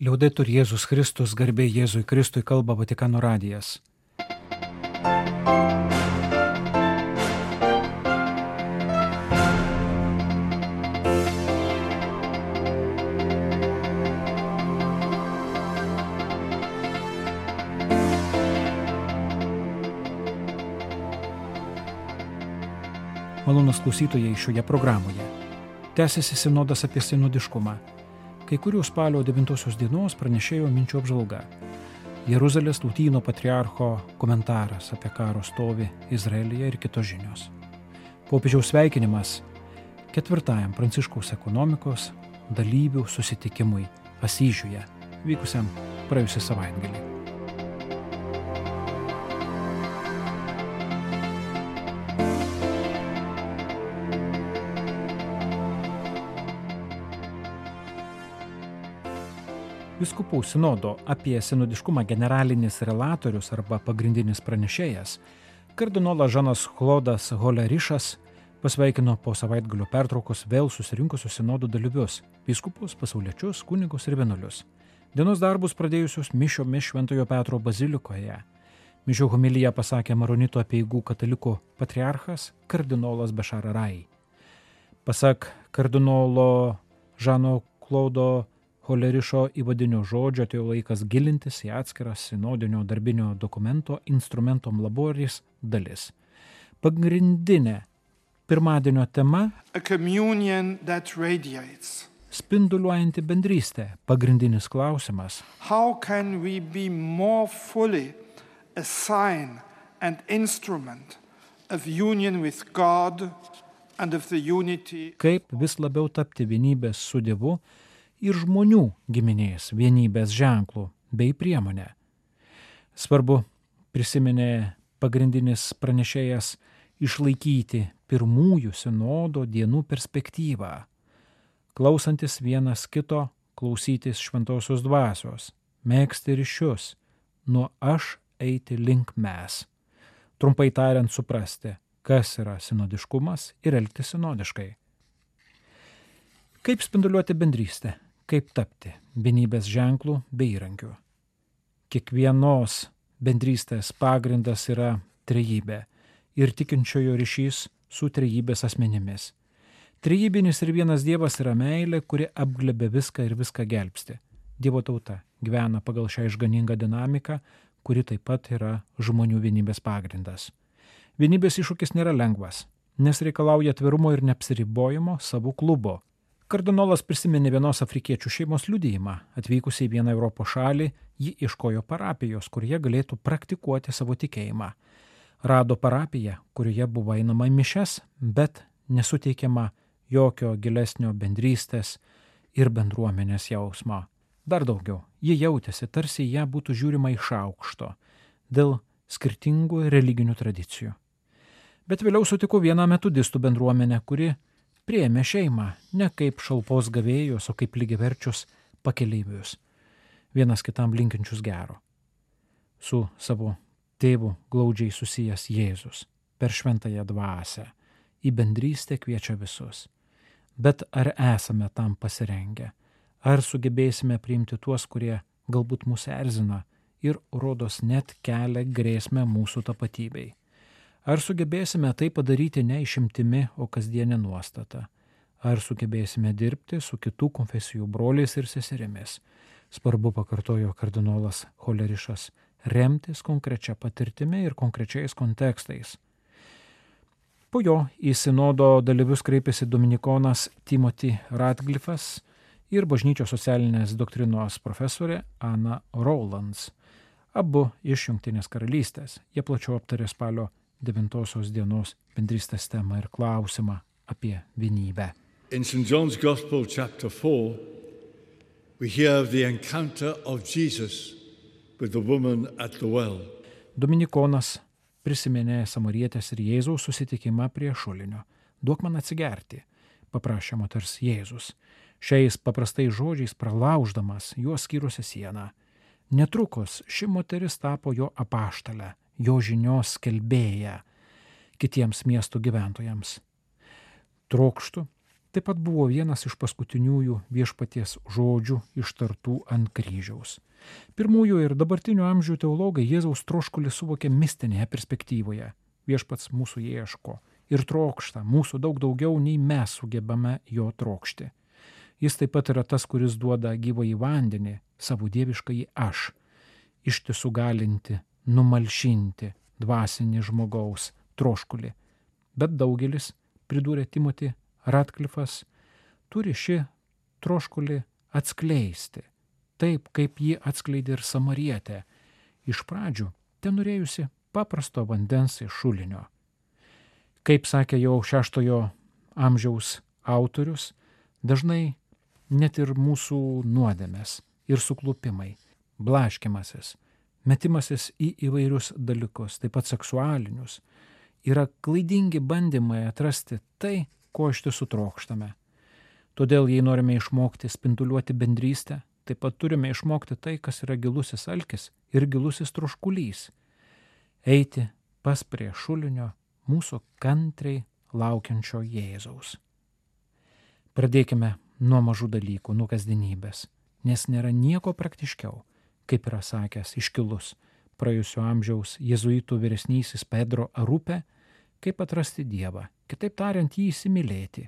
Liaudetur Jėzus Kristus, garbė Jėzui Kristui kalba Vatikano radijas. Malonus klausytojai šioje programoje. Tęsiasi sinodas apie sinodiškumą. Kai kurių spalio 9 dienos pranešėjo minčių apžvalga. Jeruzalės tautyno patriarcho komentaras apie karo stovį Izraelyje ir kitos žinios. Popiežiaus sveikinimas ketvirtajam Pranciškaus ekonomikos dalyvių susitikimui Asyžiuje, vykusiam praėjusią savaitgalį. Viskupų sinodo apie sinodiškumą generalinis relatorius arba pagrindinis pranešėjas, kardinolas Žanas Klodas Holerišas pasveikino po savaitgalio pertraukos vėl susirinkusius sinodų dalyvius - viskupus, pasauliečius, kunigus ir vienuolius. Dienos darbus pradėjusius mišiomis Šventojo Petro bazilikoje. Mišio homiliją pasakė Maronito apieigų katalikų patriarchas kardinolas Bešararai. Pasak kardinolo Žano Klaudo Holerišo įvadinio žodžio atėjo laikas gilintis į atskirą sinodinio darbinio dokumento instrumentom laboris dalis. Pagrindinė pirmadienio tema - spinduliuojanti bendrystė. Pagrindinis klausimas - How can we be more fully a sign and instrument of union with God and of the unity kaip vis labiau tapti vienybės su Dievu ir žmonių giminės vienybės ženklų bei priemonė. Svarbu, prisiminė pagrindinis pranešėjas, išlaikyti pirmųjų sinodo dienų perspektyvą, klausantis vienas kito, klausytis šventosios dvasios, mėgsti ryšius, nuo aš eiti link mes. Trumpai tariant, suprasti, kas yra sinodiškumas ir elgtis sinodiškai. Kaip spinduliuoti bendrystę? Kaip tapti vienybės ženklų bei įrankių. Kiekvienos bendrystės pagrindas yra trejybė ir tikinčiojo ryšys su trejybės asmenimis. Trejybinis ir vienas Dievas yra meilė, kuri apglebė viską ir viską gelbsti. Dievo tauta gyvena pagal šią išganingą dinamiką, kuri taip pat yra žmonių vienybės pagrindas. Vienybės iššūkis nėra lengvas, nes reikalauja atvirumo ir neapsiribojimo savų klubo Kardinolas prisiminė vienos afrikiečių šeimos liudijimą. Atvykusi į vieną Europos šalį, ji iškojo parapijos, kur jie galėtų praktikuoti savo tikėjimą. Rado parapiją, kurioje buvo einama į mišes, bet nesuteikiama jokio gilesnio bendrystės ir bendruomenės jausmo. Dar daugiau, ji jautėsi, tarsi ją būtų žiūrima iš aukšto dėl skirtingų religinių tradicijų. Bet vėliau sutiko vieną metodistų bendruomenę, kuri priėmė šeimą ne kaip šalpos gavėjus, o kaip lygiaverčius pakeleivius, vienas kitam linkinčius gero. Su savo tėvu glaudžiai susijęs Jėzus per šventąją dvasę į bendrystę kviečia visus. Bet ar esame tam pasirengę? Ar sugebėsime priimti tuos, kurie galbūt mus erzina ir rodos net kelia grėsmę mūsų tapatybei? Ar sugebėsime tai padaryti ne išimtimi, o kasdienė nuostata? Ar sugebėsime dirbti su kitų konfesijų broliais ir seserimis? Svarbu, pakartojo kardinolas Holerišas, remtis konkrečia patirtimi ir konkrečiais kontekstais. Po jo į sinodo dalyvius kreipėsi dominikonas Timothy Radcliffas ir bažnyčios socialinės doktrinos profesorė Ana Rowlands, abu iš Junktinės karalystės. Jie plačiau aptarė spalio devintosios dienos bendrystės temą ir klausimą apie vienybę. In St. John's Gospel, chapter 4, we hear the encounter of Jesus with the woman at the well. Dominikonas prisiminė samarietės ir Jėzaus susitikimą prie šulinio. Duok man atsigerti, paprašė moters Jėzus. Šiais paprastais žodžiais pralauždamas juos skyrusią sieną. Netrukus ši moteris tapo jo apaštalę jo žinios skelbėją kitiems miestų gyventojams. Trokštų taip pat buvo vienas iš paskutiniųjų viešpaties žodžių ištartų ant kryžiaus. Pirmųjų ir dabartinių amžių teologai Jėzaus troškulį suvokė mistinėje perspektyvoje. Viešpats mūsų ieško ir trokšta mūsų daug daugiau, nei mes sugebame jo trokšti. Jis taip pat yra tas, kuris duoda gyvą į vandenį, savo dievišką į aš, ištisų galinti, numalšinti dvasinį žmogaus troškulį. Bet daugelis, pridūrė Timoti Ratklifas, turi šį troškulį atskleisti, taip kaip jį atskleidė ir samarietė, iš pradžių ten norėjusi paprasto vandens iš šulinio. Kaip sakė jau šeštojo amžiaus autorius, dažnai net ir mūsų nuodėmės ir suklupimai, blaškimasis, metimasis į įvairius dalykus, taip pat seksualinius, yra klaidingi bandymai atrasti tai, ko iš tiesų trokštame. Todėl, jei norime išmokti spinduliuoti bendrystę, taip pat turime išmokti tai, kas yra gilusis alkis ir gilusis troškulys. Eiti pas prie šulinio mūsų kantriai laukiančio Jėzaus. Pradėkime nuo mažų dalykų, nuo kasdienybės, nes nėra nieko praktiškiau, kaip yra sakęs iškilus praėjusio amžiaus jėzuitų vyresnysis Pedro Arupė, kaip atrasti Dievą, kitaip tariant, jį įsimylėti.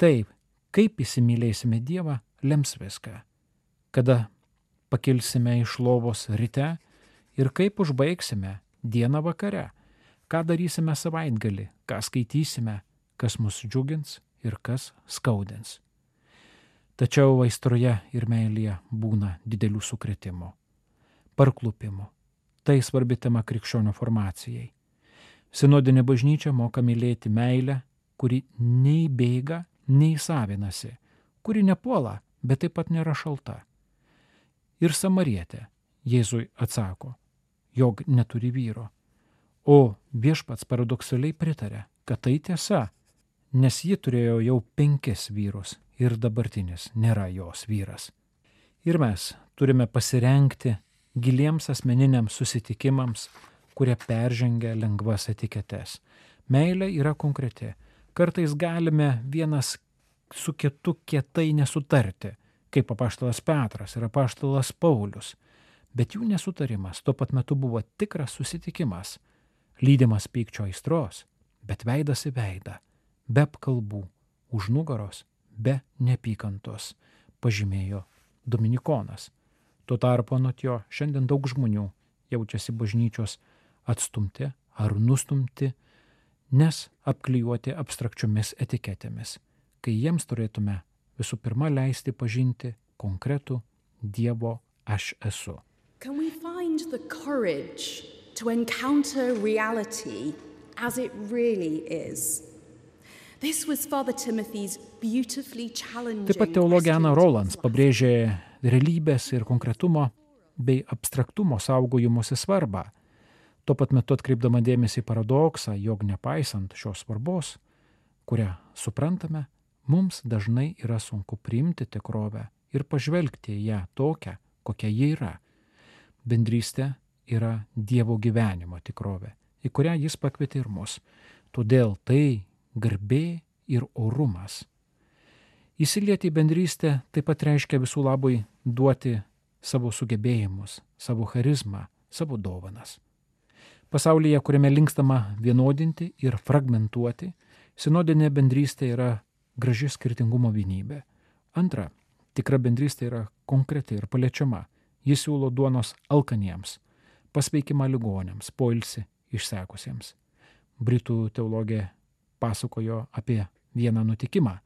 Taip, kaip įsimylėsime Dievą, lems viską. Kada pakilsime iš lovos ryte ir kaip užbaigsime dieną vakare, ką darysime savaitgali, ką skaitysime, kas mus džiugins ir kas skaudins. Tačiau aistroje ir meilėje būna didelių sukretimų, parklupimų. Tai svarbi tema krikščionių formacijai. Sinodinė bažnyčia moka mylėti meilę, kuri nei bėga, nei savinasi, kuri nepuola, bet taip pat nėra šalta. Ir samarietė Jėzui atsako, jog neturi vyro. O viešpats paradoksaliai pritarė, kad tai tiesa, nes ji turėjo jau penkis vyrus ir dabartinis nėra jos vyras. Ir mes turime pasirenkti giliems asmeniniams susitikimams, kurie peržengia lengvas etiketes. Meilė yra konkreti. Kartais galime vienas su kitu kietai nesutarti, kaip apaštalas Petras ir apaštalas Paulius. Bet jų nesutarimas tuo pat metu buvo tikras susitikimas, lydimas pykčio aistros, bet veidas į veidą, be apkalbų, už nugaros be nepykantos, pažymėjo Dominikonas. Tuo tarpu anot jo šiandien daug žmonių jaučiasi bažnyčios atstumti ar nustumti, nes apklijuoti abstrakčiomis etiketėmis, kai jiems turėtume visų pirma leisti pažinti konkretų Dievo aš esu. To encounter reality as it really is? Taip pat teologė Ana Rolands pabrėžė realybės ir konkretumo bei abstraktumo saugojimuose svarbą, tuo pat metu atkreipdama dėmesį į paradoksą, jog nepaisant šios svarbos, kurią suprantame, mums dažnai yra sunku priimti tikrovę ir pažvelgti į ją tokią, kokia ji yra. Bendrystė yra Dievo gyvenimo tikrovė, į kurią jis pakvietė ir mus. Todėl tai garbė ir orumas. Įsilieti į bendrystę taip pat reiškia visų labui duoti savo sugebėjimus, savo charizmą, savo dovanas. Pasaulyje, kuriame linkstama vienodinti ir fragmentuoti, sinodinė bendrystė yra graži skirtingumo vienybė. Antra, tikra bendrystė yra konkreti ir paliečiama. Jis siūlo duonos alkaniems, pasveikimą ligonėms, poilsi išsekusiems. Britų teologė pasakojo apie vieną nutikimą,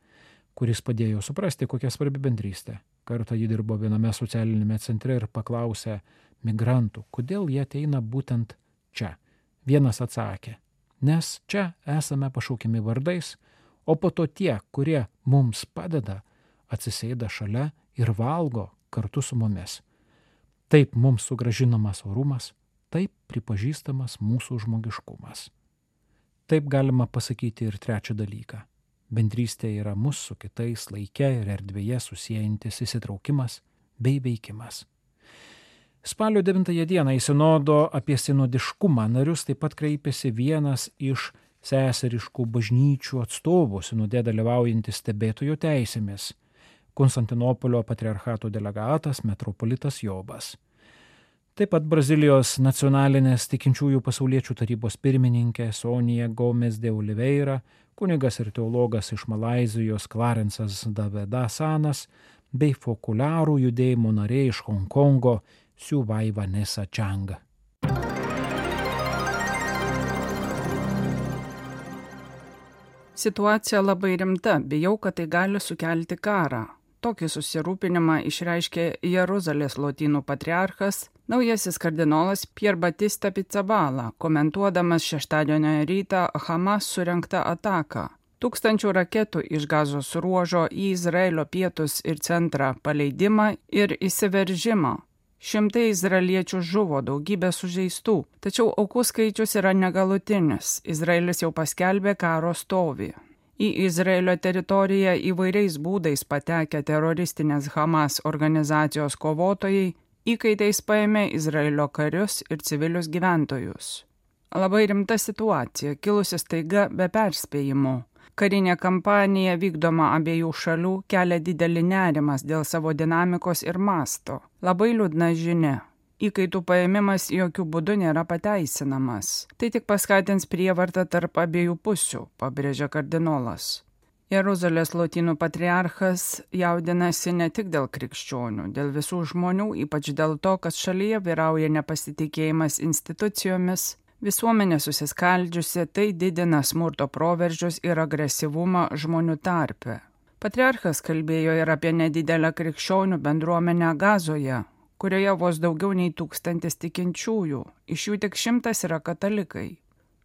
kuris padėjo suprasti, kokia svarbi bendrystė. Kartą ji dirbo viename socialinėme centre ir paklausė migrantų, kodėl jie ateina būtent čia. Vienas atsakė, nes čia esame pašaukiami vardais, o po to tie, kurie mums padeda, atsisėda šalia ir valgo kartu su mumis. Taip mums sugražinamas orumas, taip pripažįstamas mūsų žmogiškumas. Taip galima pasakyti ir trečią dalyką. Bendrystė yra mūsų su kitais laike ir erdvėje susijęjantis įsitraukimas bei veikimas. Spalio 9 dieną į sinodo apie sinodiškumą narius taip pat kreipėsi vienas iš seseriškų bažnyčių atstovų sinode dalyvaujantys stebėtojų teisėmis - Konstantinopolio patriarchato delegatas metropolitas Jobas. Taip pat Brazilijos nacionalinės tikinčiųjų pasauliečių tarybos pirmininkė Sonija Gomes de Oliveira, kunigas ir teologas iš Malazijos Clarensas Davedasanas bei fokuliarų judėjimo nariai iš Hongkongo Siuvai Vanessa Chang. Situacija labai rimta, bijau, kad tai gali sukelti karą. Tokį susirūpinimą išreiškė Jeruzalės lotynų patriarchas, naujasis kardinolas Pier Batista Pizzabala, komentuodamas šeštadienio rytą Hamas surinktą ataką. Tūkstančių raketų iš gazos ruožo į Izraelio pietus ir centrą paleidimą ir įsiveržimą Šimtai izraeliečių žuvo, daugybė sužeistų, tačiau aukų skaičius yra negalutinis. Izraelis jau paskelbė karo stovį. Į Izraelio teritoriją įvairiais būdais patekę teroristinės Hamas organizacijos kovotojai įkaitais paėmė Izraelio karius ir civilius gyventojus. Labai rimta situacija, kilusi staiga be perspėjimų. Karinė kampanija vykdoma abiejų šalių kelia didelį nerimas dėl savo dinamikos ir masto. Labai liūdna žinia. Įkaitų paėmimas jokių būdų nėra pateisinamas. Tai tik paskatins prievartą tarp abiejų pusių, pabrėžia kardinolas. Jeruzalės lotynų patriarchas jaudinasi ne tik dėl krikščionių, dėl visų žmonių, ypač dėl to, kad šalyje vyrauja nepasitikėjimas institucijomis, Visuomenė susiskaldžiusi, tai didina smurto proveržius ir agresyvumą žmonių tarpe. Patriarchas kalbėjo ir apie nedidelę krikščionių bendruomenę Gazoje, kurioje vos daugiau nei tūkstantis tikinčiųjų, iš jų tik šimtas yra katalikai,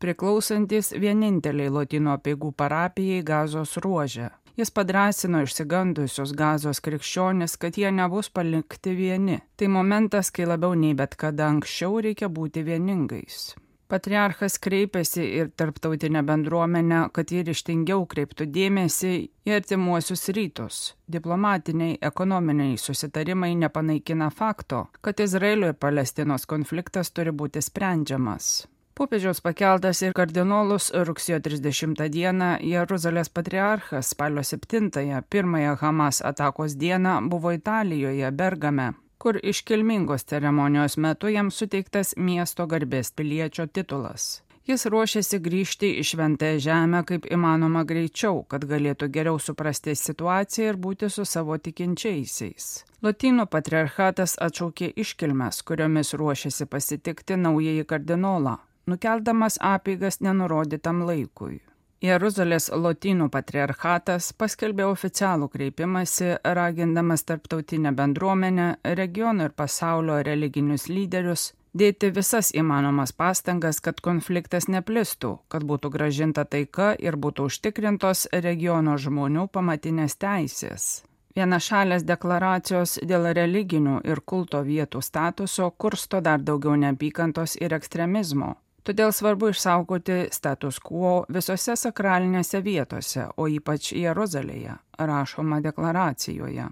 priklausantis vieninteliai Latino apieigų parapijai Gazos ruožė. Jis padrasino išsigandusius gazos krikščionis, kad jie nebus palikti vieni. Tai momentas, kai labiau nei bet kada anksčiau reikia būti vieningais. Patriarchas kreipėsi ir tarptautinę bendruomenę, kad jie ryštingiau kreiptų dėmesį į artimuosius rytus. Diplomatiniai, ekonominiai susitarimai nepanaikina fakto, kad Izraelio ir Palestinos konfliktas turi būti sprendžiamas. Popiežiaus pakeltas ir kardinolus rugsėjo 30 dieną Jeruzalės patriarchas spalio 7-ąją, pirmąją Hamas atakos dieną buvo Italijoje, Bergame kur iškilmingos ceremonijos metu jam suteiktas miesto garbės piliečio titulas. Jis ruošiasi grįžti į šventąją žemę kaip įmanoma greičiau, kad galėtų geriau suprasti situaciją ir būti su savo tikinčiaisiais. Lotynų patriarchatas atšaukė iškilmes, kuriomis ruošiasi pasitikti naująjį kardinolą, nukeldamas apygas nenurodytam laikui. Jeruzalės lotynų patriarchatas paskelbė oficialų kreipimąsi, ragindamas tarptautinę bendruomenę, regiono ir pasaulio religinius lyderius dėti visas įmanomas pastangas, kad konfliktas neplistų, kad būtų gražinta taika ir būtų užtikrintos regiono žmonių pamatinės teisės. Vienašalės deklaracijos dėl religinių ir kulto vietų statuso kursto dar daugiau neapykantos ir ekstremizmo, Todėl svarbu išsaugoti status quo visose sakralinėse vietose, o ypač Jeruzalėje, rašoma deklaracijoje.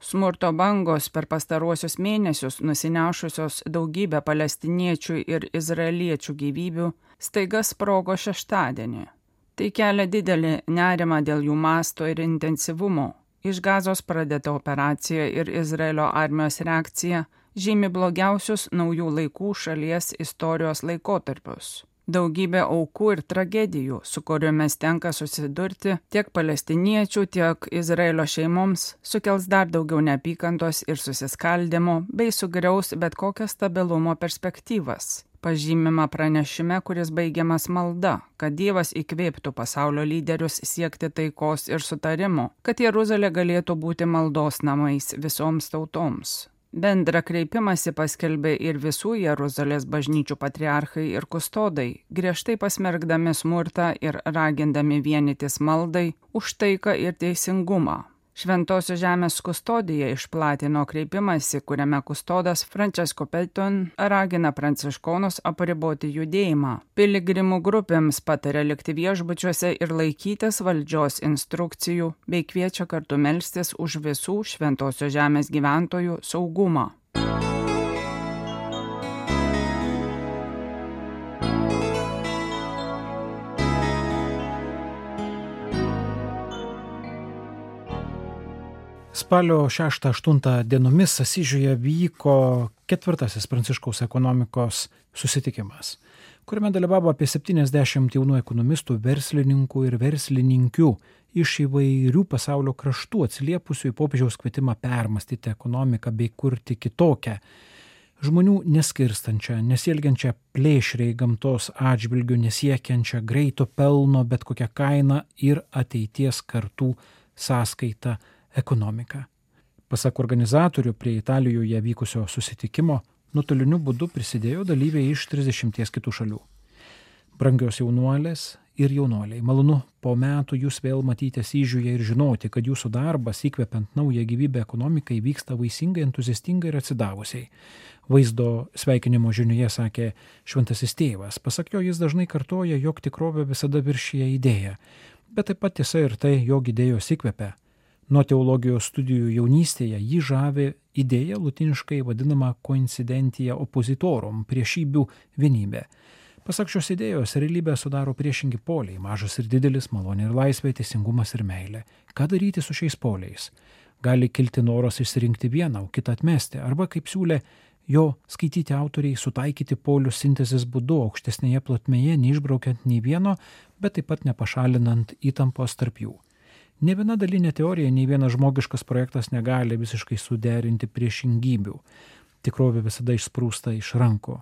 Smurto bangos per pastaruosius mėnesius nusinešusios daugybę palestiniečių ir izraeliečių gyvybių staiga sprogo šeštadienį. Tai kelia didelį nerimą dėl jų masto ir intensyvumo. Iš gazos pradėta operacija ir Izraelio armijos reakcija žymi blogiausius naujų laikų šalies istorijos laikotarpius. Daugybė aukų ir tragedijų, su kuriomis tenka susidurti tiek palestiniečių, tiek Izraelio šeimoms, sukels dar daugiau neapykantos ir susiskaldimo, bei sugriaus bet kokias stabilumo perspektyvas. Pažymima pranešime, kuris baigiamas malda, kad Dievas įkvėptų pasaulio lyderius siekti taikos ir sutarimo, kad Jeruzalė galėtų būti maldos namais visoms tautoms. Bendrą kreipimąsi paskelbė ir visų Jeruzalės bažnyčių patriarchai ir kustodai, griežtai pasmergdami smurtą ir ragindami vienytis maldai už taiką ir teisingumą. Šventosios žemės kustodija išplatino kreipimąsi, kuriame kustodas Francesco Pelton ragina pranciškonus apriboti judėjimą. Piligrimų grupėms patarė likti viešbučiuose ir laikytis valdžios instrukcijų, bei kviečia kartu melstis už visų Šventosios žemės gyventojų saugumą. Spalio 6-8 dienomis Asižiuje vyko ketvirtasis Pranciškaus ekonomikos susitikimas, kuriame dalyvavo apie 70 jaunų ekonomistų, verslininkų ir verslininkių iš įvairių pasaulio kraštų atsiliepusių į popiežiaus kvietimą permastyti ekonomiką bei kurti kitokią, žmonių neskirstančią, nesielgiančią plėšriai gamtos atžvilgių, nesiekiančią greito pelno bet kokią kainą ir ateities kartų sąskaitą ekonomiką. Pasak organizatorių prie Italijoje vykusio susitikimo, nuotoliniu būdu prisidėjo dalyviai iš 30 kitų šalių. Brangios jaunuolės ir jaunuoliai, malonu po metų jūs vėl matyti Asyžiuje ir žinoti, kad jūsų darbas įkvepiant naują gyvybę ekonomikai vyksta vaisingai, entuziastingai ir atsidavusiai. Vaizdo sveikinimo žinioje sakė šventasis tėvas. Pasak jo, jis dažnai kartoja, jog tikrovė visada viršyje idėją. Bet taip pat tiesa ir tai, jog idėjos įkvepia. Nuo teologijos studijų jaunystėje jį žavė idėja latiniškai vadinama coincidentia oppositorum - priešybių vienybė. Pasak šios idėjos, realybę sudaro priešingi poliai - mažas ir didelis, malonė ir laisvė, teisingumas ir meilė. Ką daryti su šiais poliais? Gali kilti noras išsirinkti vieną, o kitą atmesti, arba kaip siūlė jo skaityti autoriai sutaikyti polių sintezės būdu aukštesnėje plotmėje, neišbraukiant nei vieno, bet taip pat nepašalinant įtampos tarp jų. Ne viena dalinė teorija, nei vienas žmogiškas projektas negali visiškai suderinti priešingybių. Tikrovė visada išsprūsta iš rankų.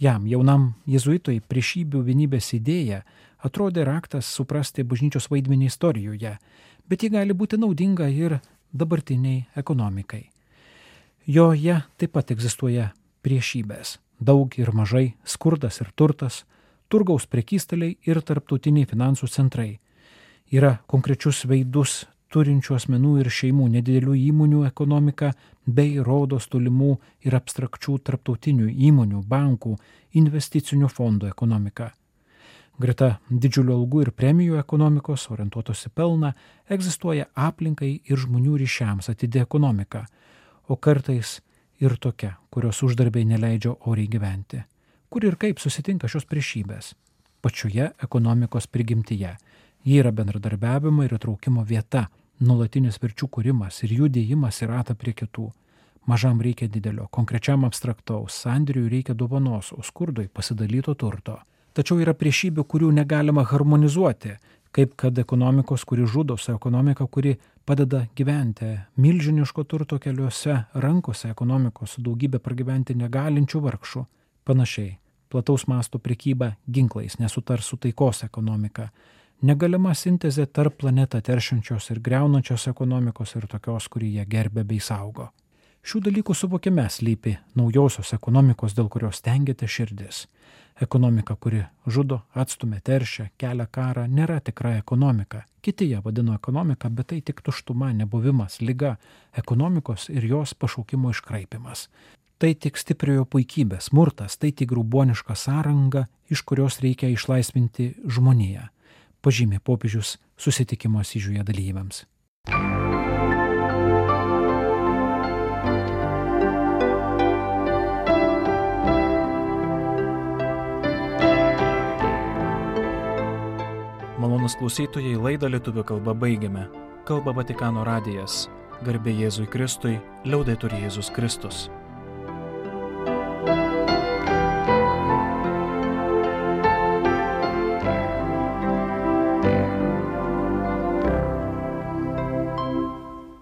Jam, jaunam jezuitui, priešybių vienybės idėja atrodė raktas suprasti bažnyčios vaidmenį istorijoje, bet ji gali būti naudinga ir dabartiniai ekonomikai. Joje taip pat egzistuoja priešybės - daug ir mažai, skurdas ir turtas, turgaus prekystaliai ir tarptautiniai finansų centrai. Yra konkrečius veidus turinčių asmenų ir šeimų, nedidelių įmonių ekonomika bei rodos tolimų ir abstrakčių tarptautinių įmonių, bankų, investicinių fondų ekonomika. Greta didžiulių algų ir premijų ekonomikos, orientuotos į pelną, egzistuoja aplinkai ir žmonių ryšiams atidė ekonomika, o kartais ir tokia, kurios uždarbiai neleidžia oriai gyventi. Kur ir kaip susitinka šios priešybės? Pačioje ekonomikos prigimtyje. Ji yra bendradarbiavimo ir įtraukimo vieta, Nulatinis verčių kūrimas ir jų dėjimas į ratą prie kitų. Mažam reikia didelio, konkrečiam abstraktaus, sandriui reikia dovanos, o skurdui pasidalyto turto. Tačiau yra priešybių, kurių negalima harmonizuoti, kaip kad ekonomikos, kuri žudo, su ekonomika, kuri padeda gyventi, milžiniško turto keliuose rankose ekonomikos su daugybė pragyventi negalinčių vargšų. Panašiai, plataus masto prekyba ginklais nesutars su taikos ekonomika Negalima sintezė tarp planetą teršiančios ir greunančios ekonomikos ir tokios, kurį jie gerbė bei saugo. Šių dalykų suvokime slypi naujosios ekonomikos, dėl kurios tengiate širdis. Ekonomika, kuri žudo, atstumia, teršia, kelia karą, nėra tikra ekonomika. Kiti ją vadino ekonomika, bet tai tik tuštuma, nebuvimas, lyga, ekonomikos ir jos pašaukimo iškraipimas. Tai tik stipriojo puikybė, smurtas, tai tik gruboniška sąranga, iš kurios reikia išlaisvinti žmoniją pažymė popiežius susitikimo Asyžiuje dalyviams. Malonus klausytojai laidą lietuvių kalbą baigiame. Kalba Vatikano radijas. Garbė Jėzui Kristui, liaudai turi Jėzus Kristus.